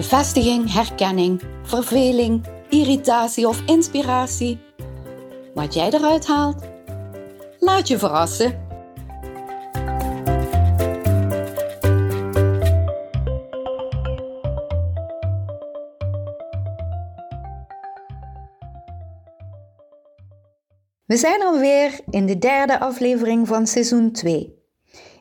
Bevestiging, herkenning, verveling, irritatie of inspiratie. Wat jij eruit haalt, laat je verrassen. We zijn alweer in de derde aflevering van seizoen 2.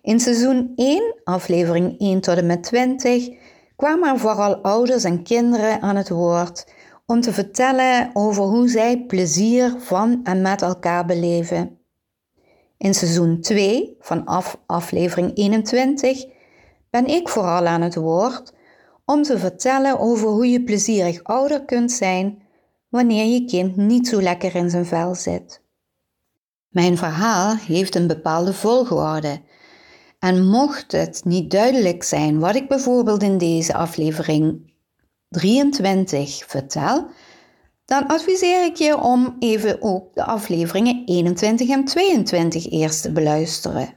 In seizoen 1, aflevering 1 tot en met 20, kwamen vooral ouders en kinderen aan het woord om te vertellen over hoe zij plezier van en met elkaar beleven. In seizoen 2, vanaf aflevering 21, ben ik vooral aan het woord om te vertellen over hoe je plezierig ouder kunt zijn wanneer je kind niet zo lekker in zijn vel zit. Mijn verhaal heeft een bepaalde volgorde en mocht het niet duidelijk zijn wat ik bijvoorbeeld in deze aflevering 23 vertel, dan adviseer ik je om even ook de afleveringen 21 en 22 eerst te beluisteren.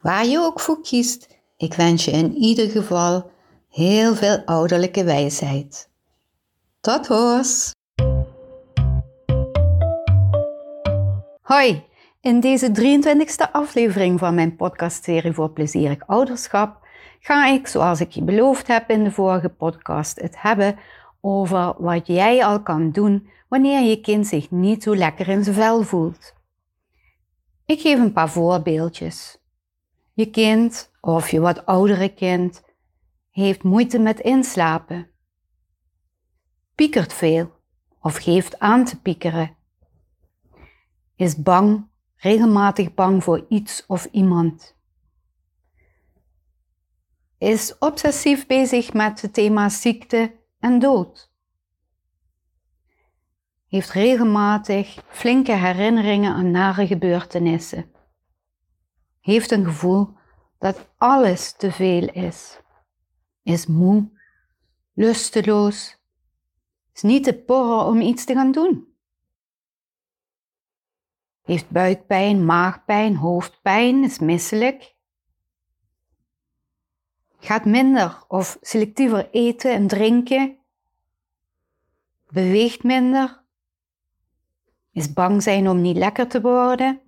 Waar je ook voor kiest, ik wens je in ieder geval heel veel ouderlijke wijsheid. Tot hoors! Hoi! In deze 23e aflevering van mijn podcastserie voor plezierig ouderschap ga ik, zoals ik je beloofd heb in de vorige podcast, het hebben over wat jij al kan doen wanneer je kind zich niet zo lekker in zijn vel voelt. Ik geef een paar voorbeeldjes. Je kind of je wat oudere kind heeft moeite met inslapen, piekert veel of geeft aan te piekeren, is bang regelmatig bang voor iets of iemand. Is obsessief bezig met het thema ziekte en dood. Heeft regelmatig flinke herinneringen aan nare gebeurtenissen. Heeft een gevoel dat alles te veel is. Is moe, lusteloos. Is niet te porren om iets te gaan doen heeft buikpijn, maagpijn, hoofdpijn, is misselijk. Gaat minder of selectiever eten en drinken. Beweegt minder. Is bang zijn om niet lekker te worden.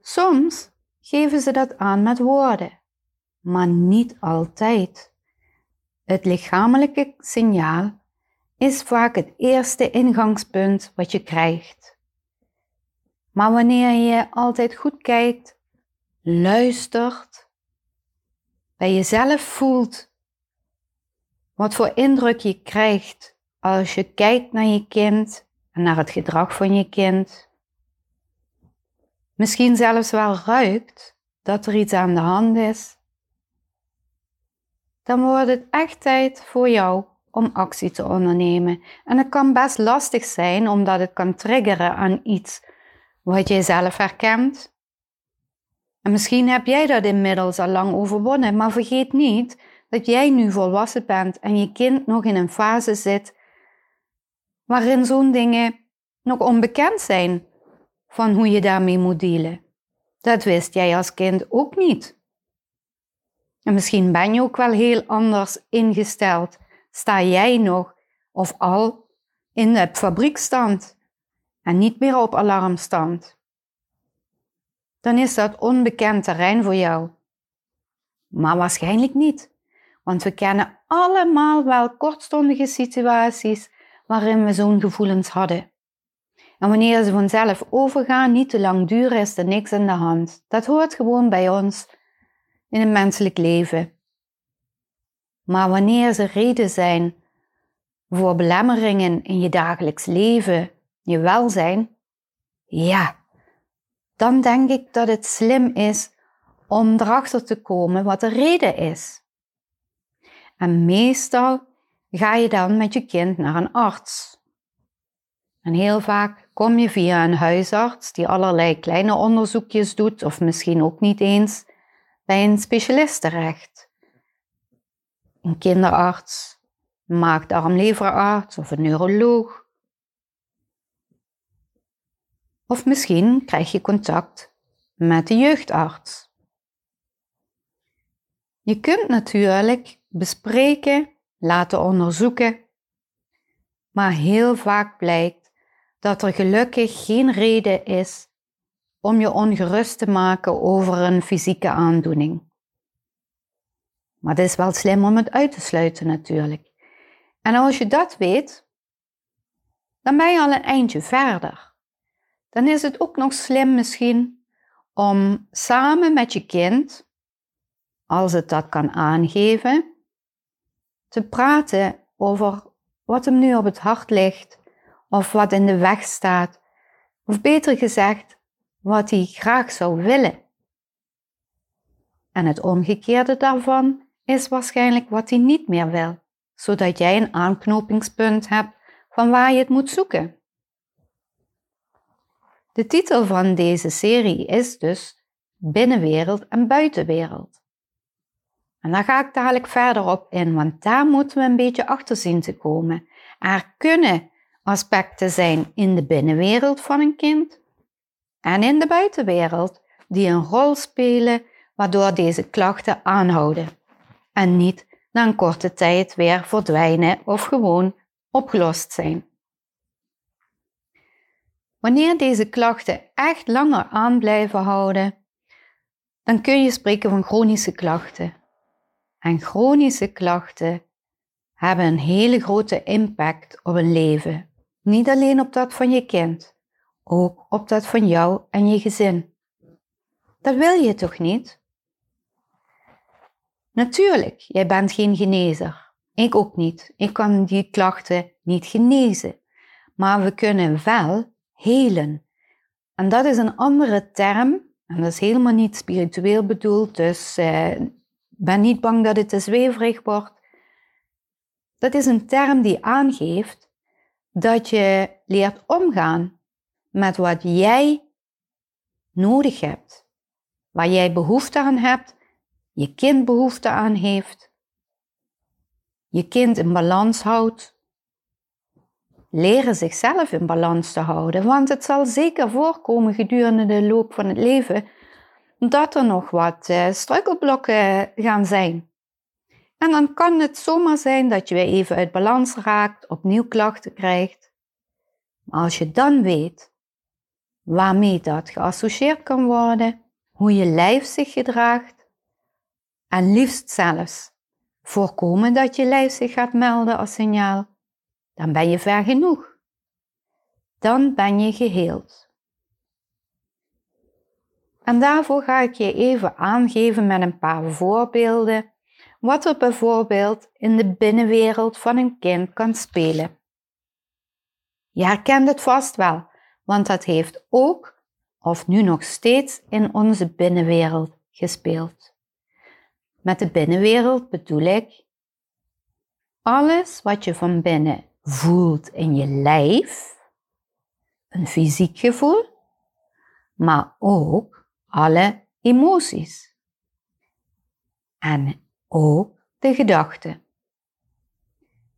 Soms geven ze dat aan met woorden, maar niet altijd. Het lichamelijke signaal is vaak het eerste ingangspunt wat je krijgt. Maar wanneer je altijd goed kijkt, luistert, bij jezelf voelt wat voor indruk je krijgt als je kijkt naar je kind en naar het gedrag van je kind, misschien zelfs wel ruikt dat er iets aan de hand is, dan wordt het echt tijd voor jou om actie te ondernemen. En het kan best lastig zijn omdat het kan triggeren aan iets wat jij zelf herkent. En misschien heb jij dat inmiddels al lang overwonnen, maar vergeet niet dat jij nu volwassen bent en je kind nog in een fase zit waarin zo'n dingen nog onbekend zijn van hoe je daarmee moet dealen. Dat wist jij als kind ook niet. En misschien ben je ook wel heel anders ingesteld. Sta jij nog of al in de fabriekstand en niet meer op alarmstand, dan is dat onbekend terrein voor jou. Maar waarschijnlijk niet, want we kennen allemaal wel kortstondige situaties waarin we zo'n gevoelens hadden. En wanneer ze vanzelf overgaan, niet te lang duren, is er niks aan de hand. Dat hoort gewoon bij ons in het menselijk leven. Maar wanneer ze reden zijn voor belemmeringen in je dagelijks leven, je welzijn, ja, dan denk ik dat het slim is om erachter te komen wat de reden is. En meestal ga je dan met je kind naar een arts. En heel vaak kom je via een huisarts die allerlei kleine onderzoekjes doet, of misschien ook niet eens, bij een specialist terecht. Een kinderarts, een maag-darmleverarts of een neuroloog. Of misschien krijg je contact met de jeugdarts. Je kunt natuurlijk bespreken, laten onderzoeken, maar heel vaak blijkt dat er gelukkig geen reden is om je ongerust te maken over een fysieke aandoening. Maar het is wel slim om het uit te sluiten natuurlijk. En als je dat weet, dan ben je al een eindje verder. Dan is het ook nog slim misschien om samen met je kind, als het dat kan aangeven, te praten over wat hem nu op het hart ligt of wat in de weg staat, of beter gezegd, wat hij graag zou willen. En het omgekeerde daarvan is waarschijnlijk wat hij niet meer wil, zodat jij een aanknopingspunt hebt van waar je het moet zoeken. De titel van deze serie is dus Binnenwereld en Buitenwereld. En daar ga ik dadelijk verder op in, want daar moeten we een beetje achter zien te komen. Er kunnen aspecten zijn in de binnenwereld van een kind en in de buitenwereld die een rol spelen waardoor deze klachten aanhouden en niet na een korte tijd weer verdwijnen of gewoon opgelost zijn. Wanneer deze klachten echt langer aan blijven houden, dan kun je spreken van chronische klachten. En chronische klachten hebben een hele grote impact op een leven. Niet alleen op dat van je kind, ook op dat van jou en je gezin. Dat wil je toch niet? Natuurlijk, jij bent geen genezer. Ik ook niet. Ik kan die klachten niet genezen. Maar we kunnen wel helen. En dat is een andere term. En dat is helemaal niet spiritueel bedoeld. Dus eh, ben niet bang dat het te zweverig wordt. Dat is een term die aangeeft dat je leert omgaan met wat jij nodig hebt, waar jij behoefte aan hebt, je kind behoefte aan heeft, je kind in balans houdt. Leren zichzelf in balans te houden, want het zal zeker voorkomen gedurende de loop van het leven dat er nog wat uh, struikelblokken gaan zijn. En dan kan het zomaar zijn dat je weer even uit balans raakt, opnieuw klachten krijgt. Maar als je dan weet waarmee dat geassocieerd kan worden, hoe je lijf zich gedraagt, en liefst zelfs voorkomen dat je lijf zich gaat melden als signaal, dan ben je ver genoeg. Dan ben je geheeld. En daarvoor ga ik je even aangeven met een paar voorbeelden wat er bijvoorbeeld in de binnenwereld van een kind kan spelen. Je herkent het vast wel, want dat heeft ook, of nu nog steeds, in onze binnenwereld gespeeld. Met de binnenwereld bedoel ik alles wat je van binnen voelt in je lijf, een fysiek gevoel, maar ook alle emoties. En ook de gedachten.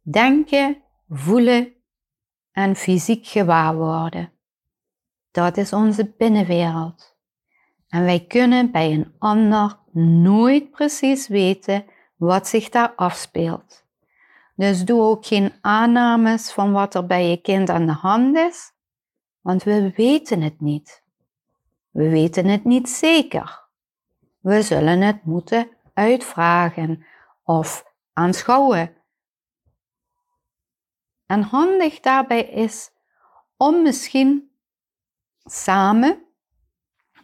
Denken, voelen en fysiek gewaar worden. Dat is onze binnenwereld. En wij kunnen bij een ander nooit precies weten wat zich daar afspeelt. Dus doe ook geen aannames van wat er bij je kind aan de hand is, want we weten het niet. We weten het niet zeker. We zullen het moeten uitvragen of aanschouwen. En handig daarbij is om misschien samen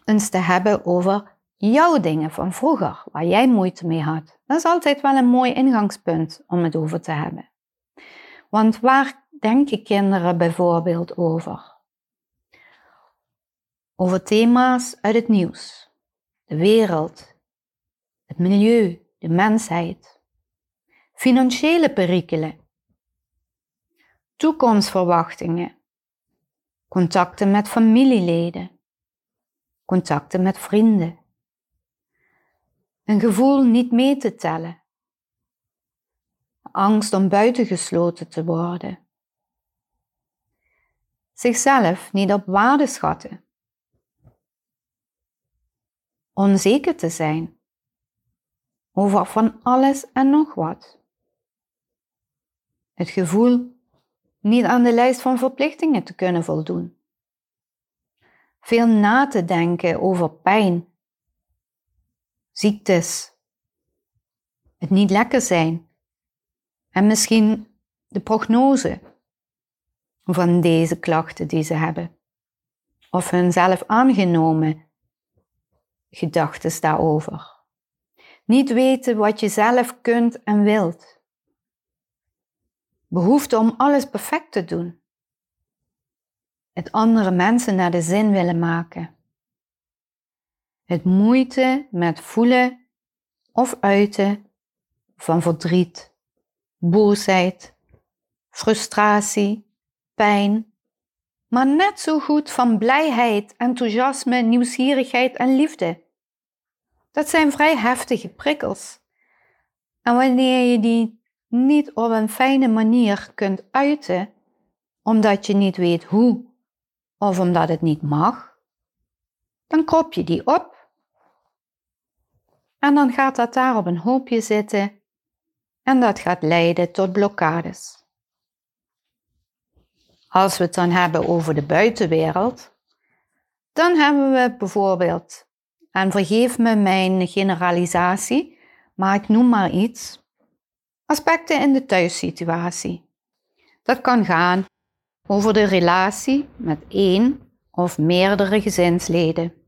eens te hebben over jouw dingen van vroeger, waar jij moeite mee had. Dat is altijd wel een mooi ingangspunt om het over te hebben. Want waar denken kinderen bijvoorbeeld over? over thema's uit het nieuws, de wereld, het milieu, de mensheid, financiële perikelen, toekomstverwachtingen, contacten met familieleden, contacten met vrienden. Een gevoel niet mee te tellen, angst om buitengesloten te worden, zichzelf niet op waarde schatten, onzeker te zijn over van alles en nog wat. Het gevoel niet aan de lijst van verplichtingen te kunnen voldoen. Veel na te denken over pijn, ziektes, het niet lekker zijn en misschien de prognose van deze klachten die ze hebben of hun zelf aangenomen gedachten daarover. Niet weten wat je zelf kunt en wilt behoefte om alles perfect te doen. Het andere mensen naar de zin willen maken. Het moeite met voelen of uiten van verdriet, boosheid, frustratie, pijn, maar net zo goed van blijheid, enthousiasme, nieuwsgierigheid en liefde. Dat zijn vrij heftige prikkels. En wanneer je die niet op een fijne manier kunt uiten, omdat je niet weet hoe of omdat het niet mag, dan krop je die op. En dan gaat dat daar op een hoopje zitten en dat gaat leiden tot blokkades. Als we het dan hebben over de buitenwereld, dan hebben we bijvoorbeeld, en vergeef me mijn generalisatie, maar ik noem maar iets, Aspecten in de thuissituatie. Dat kan gaan over de relatie met één of meerdere gezinsleden.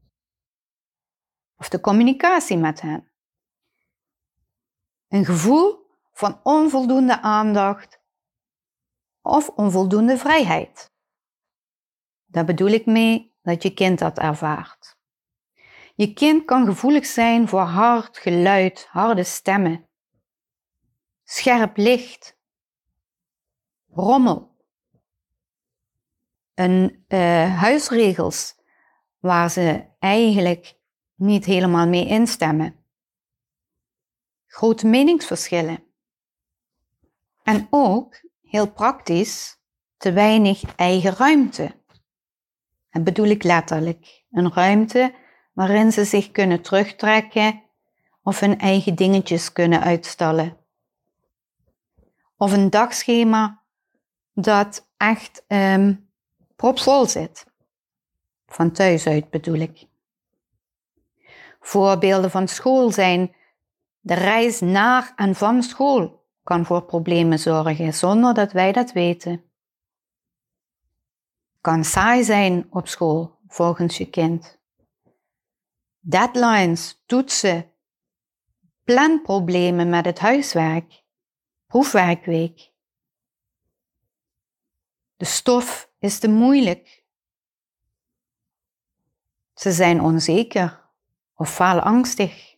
Of de communicatie met hen. Een gevoel van onvoldoende aandacht of onvoldoende vrijheid. Daar bedoel ik mee dat je kind dat ervaart. Je kind kan gevoelig zijn voor hard geluid, harde stemmen, scherp licht, rommel, en uh, huisregels waar ze eigenlijk niet helemaal mee instemmen, grote meningsverschillen en ook, heel praktisch, te weinig eigen ruimte. En bedoel ik letterlijk, een ruimte waarin ze zich kunnen terugtrekken of hun eigen dingetjes kunnen uitstallen of een dagschema dat echt um, propvol zit. Van thuis uit bedoel ik. Voorbeelden van school zijn de reis naar en van school kan voor problemen zorgen zonder dat wij dat weten. Kan saai zijn op school volgens je kind. Deadlines, toetsen, planproblemen met het huiswerk proefwerkweek. De stof is te moeilijk. Ze zijn onzeker of faalangstig.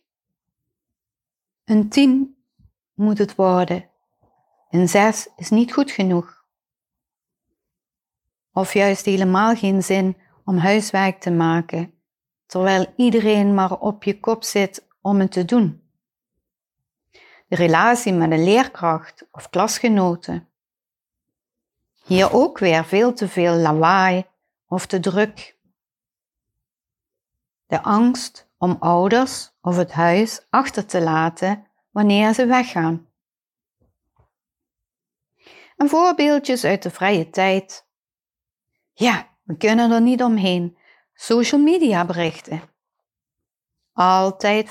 Een tien moet het worden. Een zes is niet goed genoeg. Of juist helemaal geen zin om huiswerk te maken, terwijl iedereen maar op je kop zit om het te doen de relatie met een leerkracht of klasgenoten. Hier ook weer veel te veel lawaai of te druk. De angst om ouders of het huis achter te laten wanneer ze weggaan. En voorbeeldjes uit de vrije tijd. Ja, we kunnen er niet omheen. Social media berichten. Altijd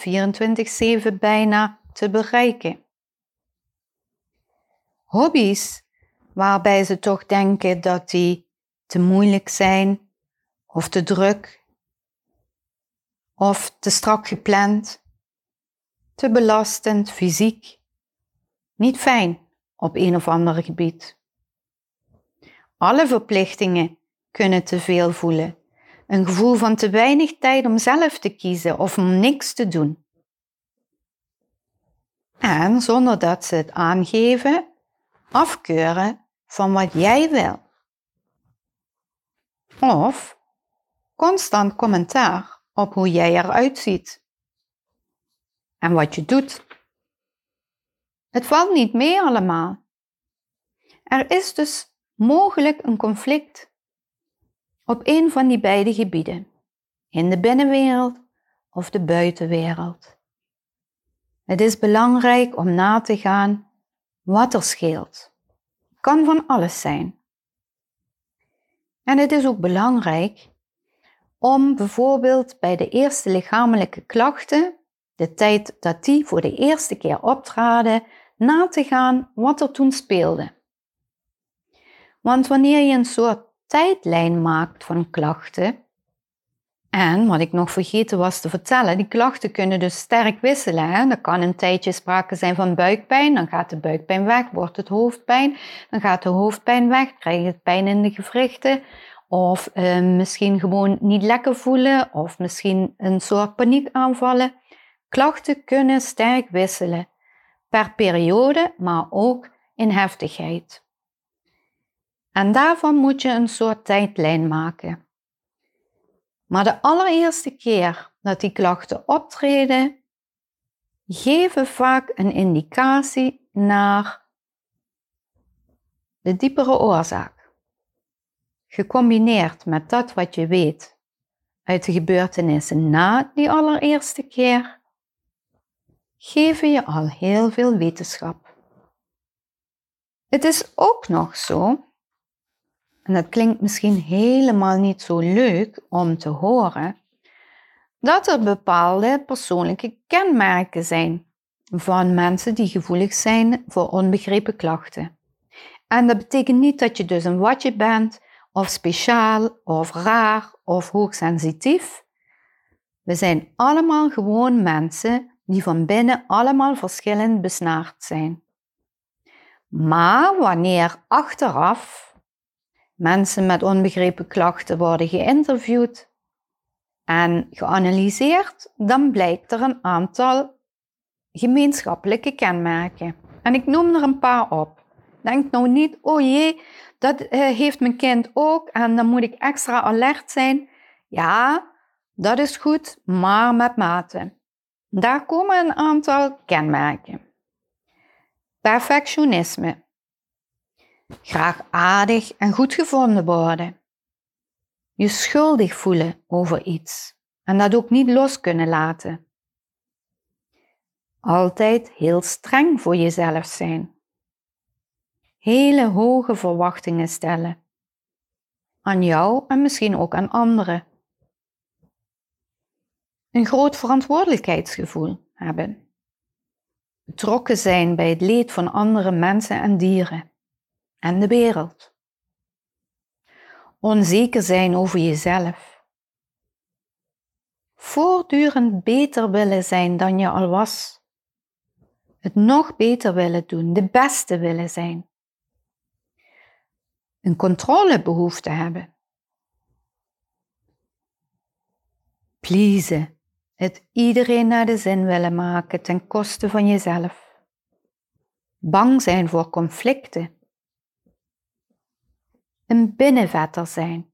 24-7 bijna te bereiken. Hobby's waarbij ze toch denken dat die te moeilijk zijn of te druk of te strak gepland, te belastend fysiek, niet fijn op een of ander gebied. Alle verplichtingen kunnen te veel voelen. Een gevoel van te weinig tijd om zelf te kiezen of om niks te doen. En zonder dat ze het aangeven, afkeuren van wat jij wil. Of constant commentaar op hoe jij eruit ziet en wat je doet. Het valt niet mee allemaal. Er is dus mogelijk een conflict op een van die beide gebieden, in de binnenwereld of de buitenwereld. Het is belangrijk om na te gaan wat er scheelt. Kan van alles zijn. En het is ook belangrijk om bijvoorbeeld bij de eerste lichamelijke klachten, de tijd dat die voor de eerste keer optraden, na te gaan wat er toen speelde. Want wanneer je een soort tijdlijn maakt van klachten, en wat ik nog vergeten was te vertellen, die klachten kunnen dus sterk wisselen. Hè? Er kan een tijdje sprake zijn van buikpijn, dan gaat de buikpijn weg, wordt het hoofdpijn, dan gaat de hoofdpijn weg, krijg je pijn in de gewrichten, of eh, misschien gewoon niet lekker voelen, of misschien een soort paniekaanvallen. Klachten kunnen sterk wisselen, per periode, maar ook in heftigheid. En daarvan moet je een soort tijdlijn maken. Maar de allereerste keer dat die klachten optreden, geven vaak een indicatie naar de diepere oorzaak. Gecombineerd met dat wat je weet uit de gebeurtenissen na die allereerste keer, geven je al heel veel wetenschap. Het is ook nog zo en dat klinkt misschien helemaal niet zo leuk om te horen, dat er bepaalde persoonlijke kenmerken zijn van mensen die gevoelig zijn voor onbegrepen klachten. En dat betekent niet dat je dus een watje bent, of speciaal, of raar, of hoogsensitief. We zijn allemaal gewoon mensen die van binnen allemaal verschillend besnaard zijn. Maar wanneer achteraf mensen met onbegrepen klachten worden geïnterviewd en geanalyseerd, dan blijkt er een aantal gemeenschappelijke kenmerken. En ik noem er een paar op. Denk nou niet, oh jee, dat uh, heeft mijn kind ook en dan moet ik extra alert zijn. Ja, dat is goed, maar met mate. Daar komen een aantal kenmerken. Perfectionisme graag aardig en goed gevonden worden. Je schuldig voelen over iets en dat ook niet los kunnen laten. Altijd heel streng voor jezelf zijn. Hele hoge verwachtingen stellen. Aan jou en misschien ook aan anderen. Een groot verantwoordelijkheidsgevoel hebben. Betrokken zijn bij het leed van andere mensen en dieren en de wereld. Onzeker zijn over jezelf. Voortdurend beter willen zijn dan je al was. Het nog beter willen doen, de beste willen zijn. Een controlebehoefte hebben. Pleasen, het iedereen naar de zin willen maken ten koste van jezelf. Bang zijn voor conflicten een binnenvetter zijn.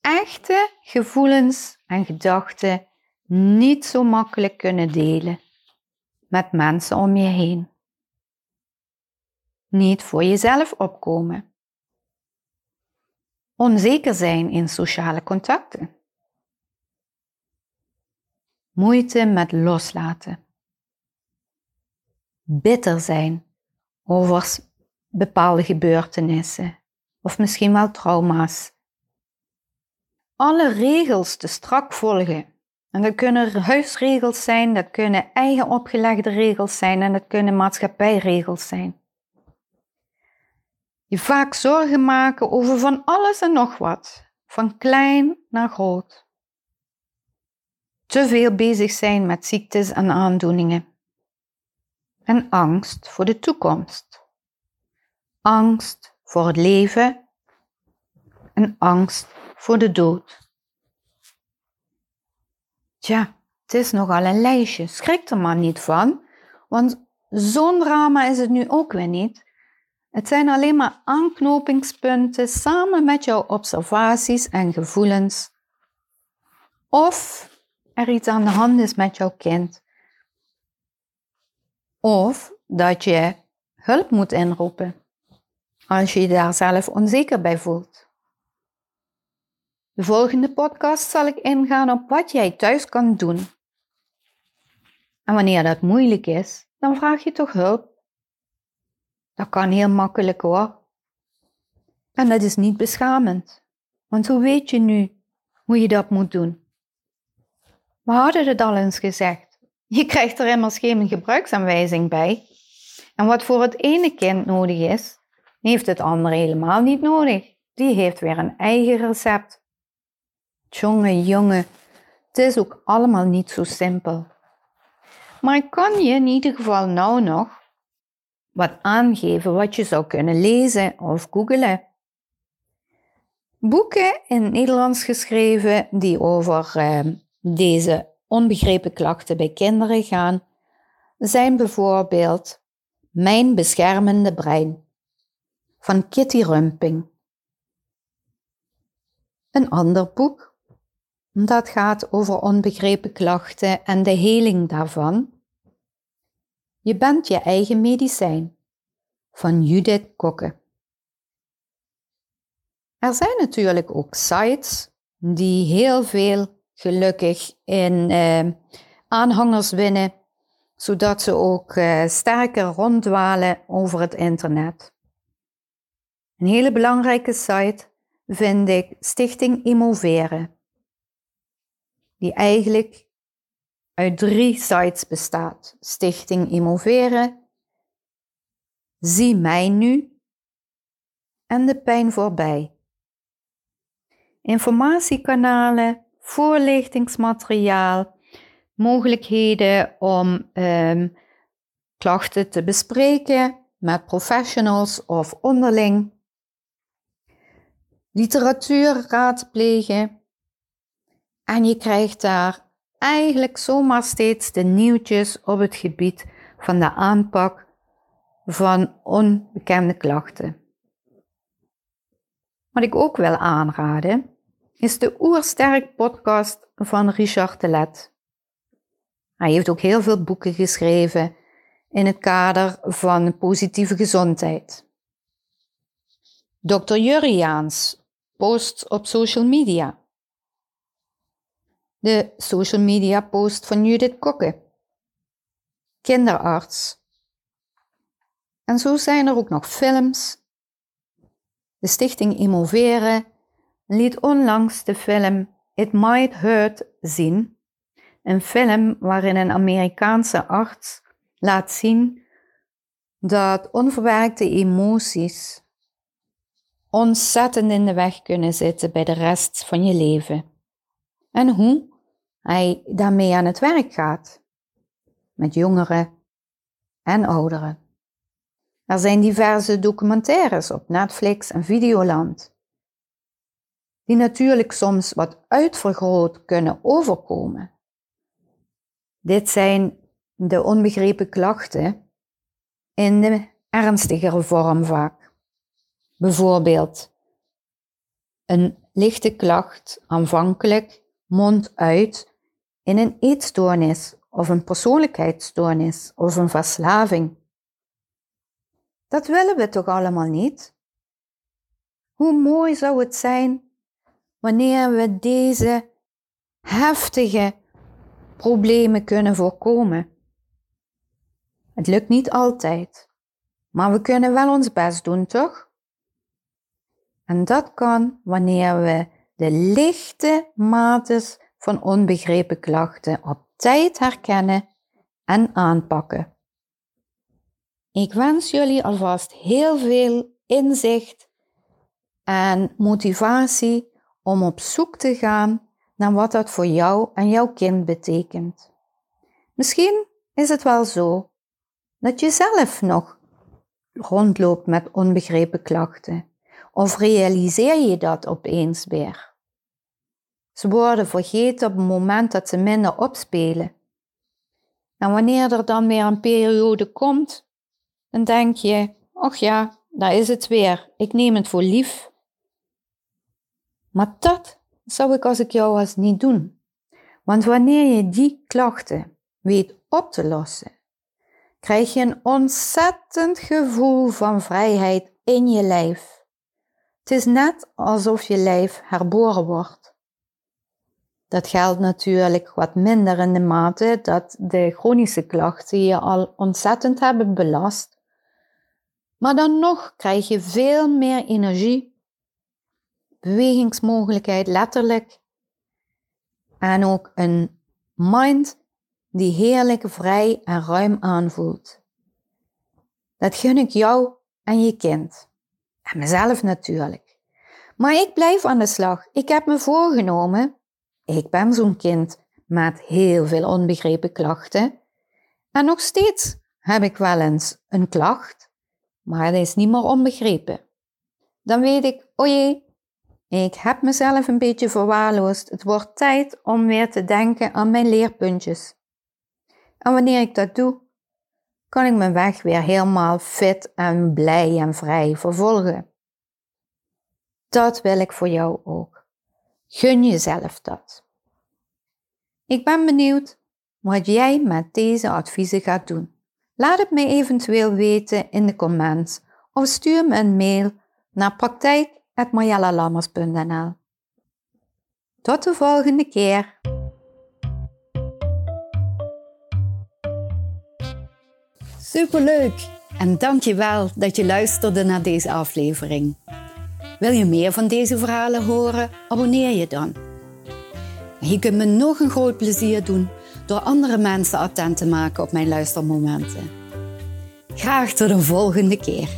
Echte gevoelens en gedachten niet zo makkelijk kunnen delen met mensen om je heen. Niet voor jezelf opkomen. Onzeker zijn in sociale contacten. Moeite met loslaten. Bitter zijn over bepaalde gebeurtenissen of misschien wel trauma's. Alle regels te strak volgen. En dat kunnen huisregels zijn, dat kunnen eigen opgelegde regels zijn en dat kunnen maatschappijregels zijn. Je vaak zorgen maken over van alles en nog wat, van klein naar groot. Te veel bezig zijn met ziektes en aandoeningen. En angst voor de toekomst. Angst voor het leven en angst voor de dood. Tja, het is nogal een lijstje. Schrik er maar niet van, want zo'n drama is het nu ook weer niet. Het zijn alleen maar aanknopingspunten samen met jouw observaties en gevoelens. Of er iets aan de hand is met jouw kind. Of dat je hulp moet inroepen als je je daar zelf onzeker bij voelt. De volgende podcast zal ik ingaan op wat jij thuis kan doen. En wanneer dat moeilijk is, dan vraag je toch hulp. Dat kan heel makkelijk hoor. En dat is niet beschamend, want hoe weet je nu hoe je dat moet doen? We hadden het al eens gezegd. Je krijgt er immers geen gebruiksaanwijzing bij. En wat voor het ene kind nodig is, heeft het andere helemaal niet nodig. Die heeft weer een eigen recept. Jonge, jonge, het is ook allemaal niet zo simpel. Maar kan je in ieder geval nou nog wat aangeven wat je zou kunnen lezen of googelen. Boeken in het Nederlands geschreven die over eh, deze onbegrepen klachten bij kinderen gaan, zijn bijvoorbeeld Mijn beschermende brein van Kitty Rumping. Een ander boek dat gaat over onbegrepen klachten en de heling daarvan. Je bent je eigen medicijn van Judith Kokke. Er zijn natuurlijk ook sites die heel veel gelukkig in eh, aanhangers winnen, zodat ze ook eh, sterker ronddwalen over het internet. Een hele belangrijke site vind ik Stichting Immoveren, die eigenlijk uit drie sites bestaat. Stichting Immoveren, Zie mij nu en de pijn voorbij. Informatiekanalen, voorlichtingsmateriaal, mogelijkheden om um, klachten te bespreken met professionals of onderling literatuur raadplegen. En je krijgt daar eigenlijk zomaar steeds de nieuwtjes op het gebied van de aanpak van onbekende klachten. Wat ik ook wil aanraden, is de Oersterk podcast van Richard Telet. Hij heeft ook heel veel boeken geschreven in het kader van positieve gezondheid. Dr. Juriaans posts op social media. De social media post van Judith Kokke. Kinderarts. En zo zijn er ook nog films. De stichting Immoveren liet onlangs de film It Might Hurt zien. Een film waarin een Amerikaanse arts laat zien dat onverwerkte emoties ontzettend in de weg kunnen zitten bij de rest van je leven. En hoe hij daarmee aan het werk gaat. Met jongeren en ouderen. Er zijn diverse documentaires op Netflix en Videoland. Die natuurlijk soms wat uitvergroot kunnen overkomen. Dit zijn de onbegrepen klachten in de ernstigere vorm vaak. Bijvoorbeeld een lichte klacht aanvankelijk mondt uit in een eetstoornis of een persoonlijkheidsstoornis of een verslaving. Dat willen we toch allemaal niet? Hoe mooi zou het zijn wanneer we deze heftige problemen kunnen voorkomen? Het lukt niet altijd, maar we kunnen wel ons best doen, toch? En dat kan wanneer we de lichte mates van onbegrepen klachten op tijd herkennen en aanpakken. Ik wens jullie alvast heel veel inzicht en motivatie om op zoek te gaan naar wat dat voor jou en jouw kind betekent. Misschien is het wel zo dat je zelf nog rondloopt met onbegrepen klachten of realiseer je dat opeens weer? Ze worden vergeten op het moment dat ze minder opspelen. En wanneer er dan weer een periode komt, dan denk je, ach ja, daar is het weer. Ik neem het voor lief. Maar dat zou ik als ik jou was niet doen. Want wanneer je die klachten weet op te lossen, krijg je een ontzettend gevoel van vrijheid in je lijf. Het is net alsof je lijf herboren wordt. Dat geldt natuurlijk wat minder in de mate dat de chronische klachten je al ontzettend hebben belast. Maar dan nog krijg je veel meer energie, bewegingsmogelijkheid letterlijk en ook een mind die heerlijk vrij en ruim aanvoelt. Dat gun ik jou en je kind. En mezelf natuurlijk. Maar ik blijf aan de slag. Ik heb me voorgenomen ik ben zo'n kind met heel veel onbegrepen klachten. En nog steeds heb ik wel eens een klacht, maar het is niet meer onbegrepen. Dan weet ik, o jee, ik heb mezelf een beetje verwaarloosd. Het wordt tijd om weer te denken aan mijn leerpuntjes. En wanneer ik dat doe, kan ik mijn weg weer helemaal fit en blij en vrij vervolgen. Dat wil ik voor jou ook. Gun jezelf dat. Ik ben benieuwd wat jij met deze adviezen gaat doen. Laat het me eventueel weten in de comments of stuur me een mail naar praktijk.marjellalammers.nl Tot de volgende keer! Superleuk! En dankjewel dat je luisterde naar deze aflevering. Wil je meer van deze verhalen horen? Abonneer je dan. Je kunt me nog een groot plezier doen door andere mensen attent te maken op mijn luistermomenten. Graag tot een volgende keer.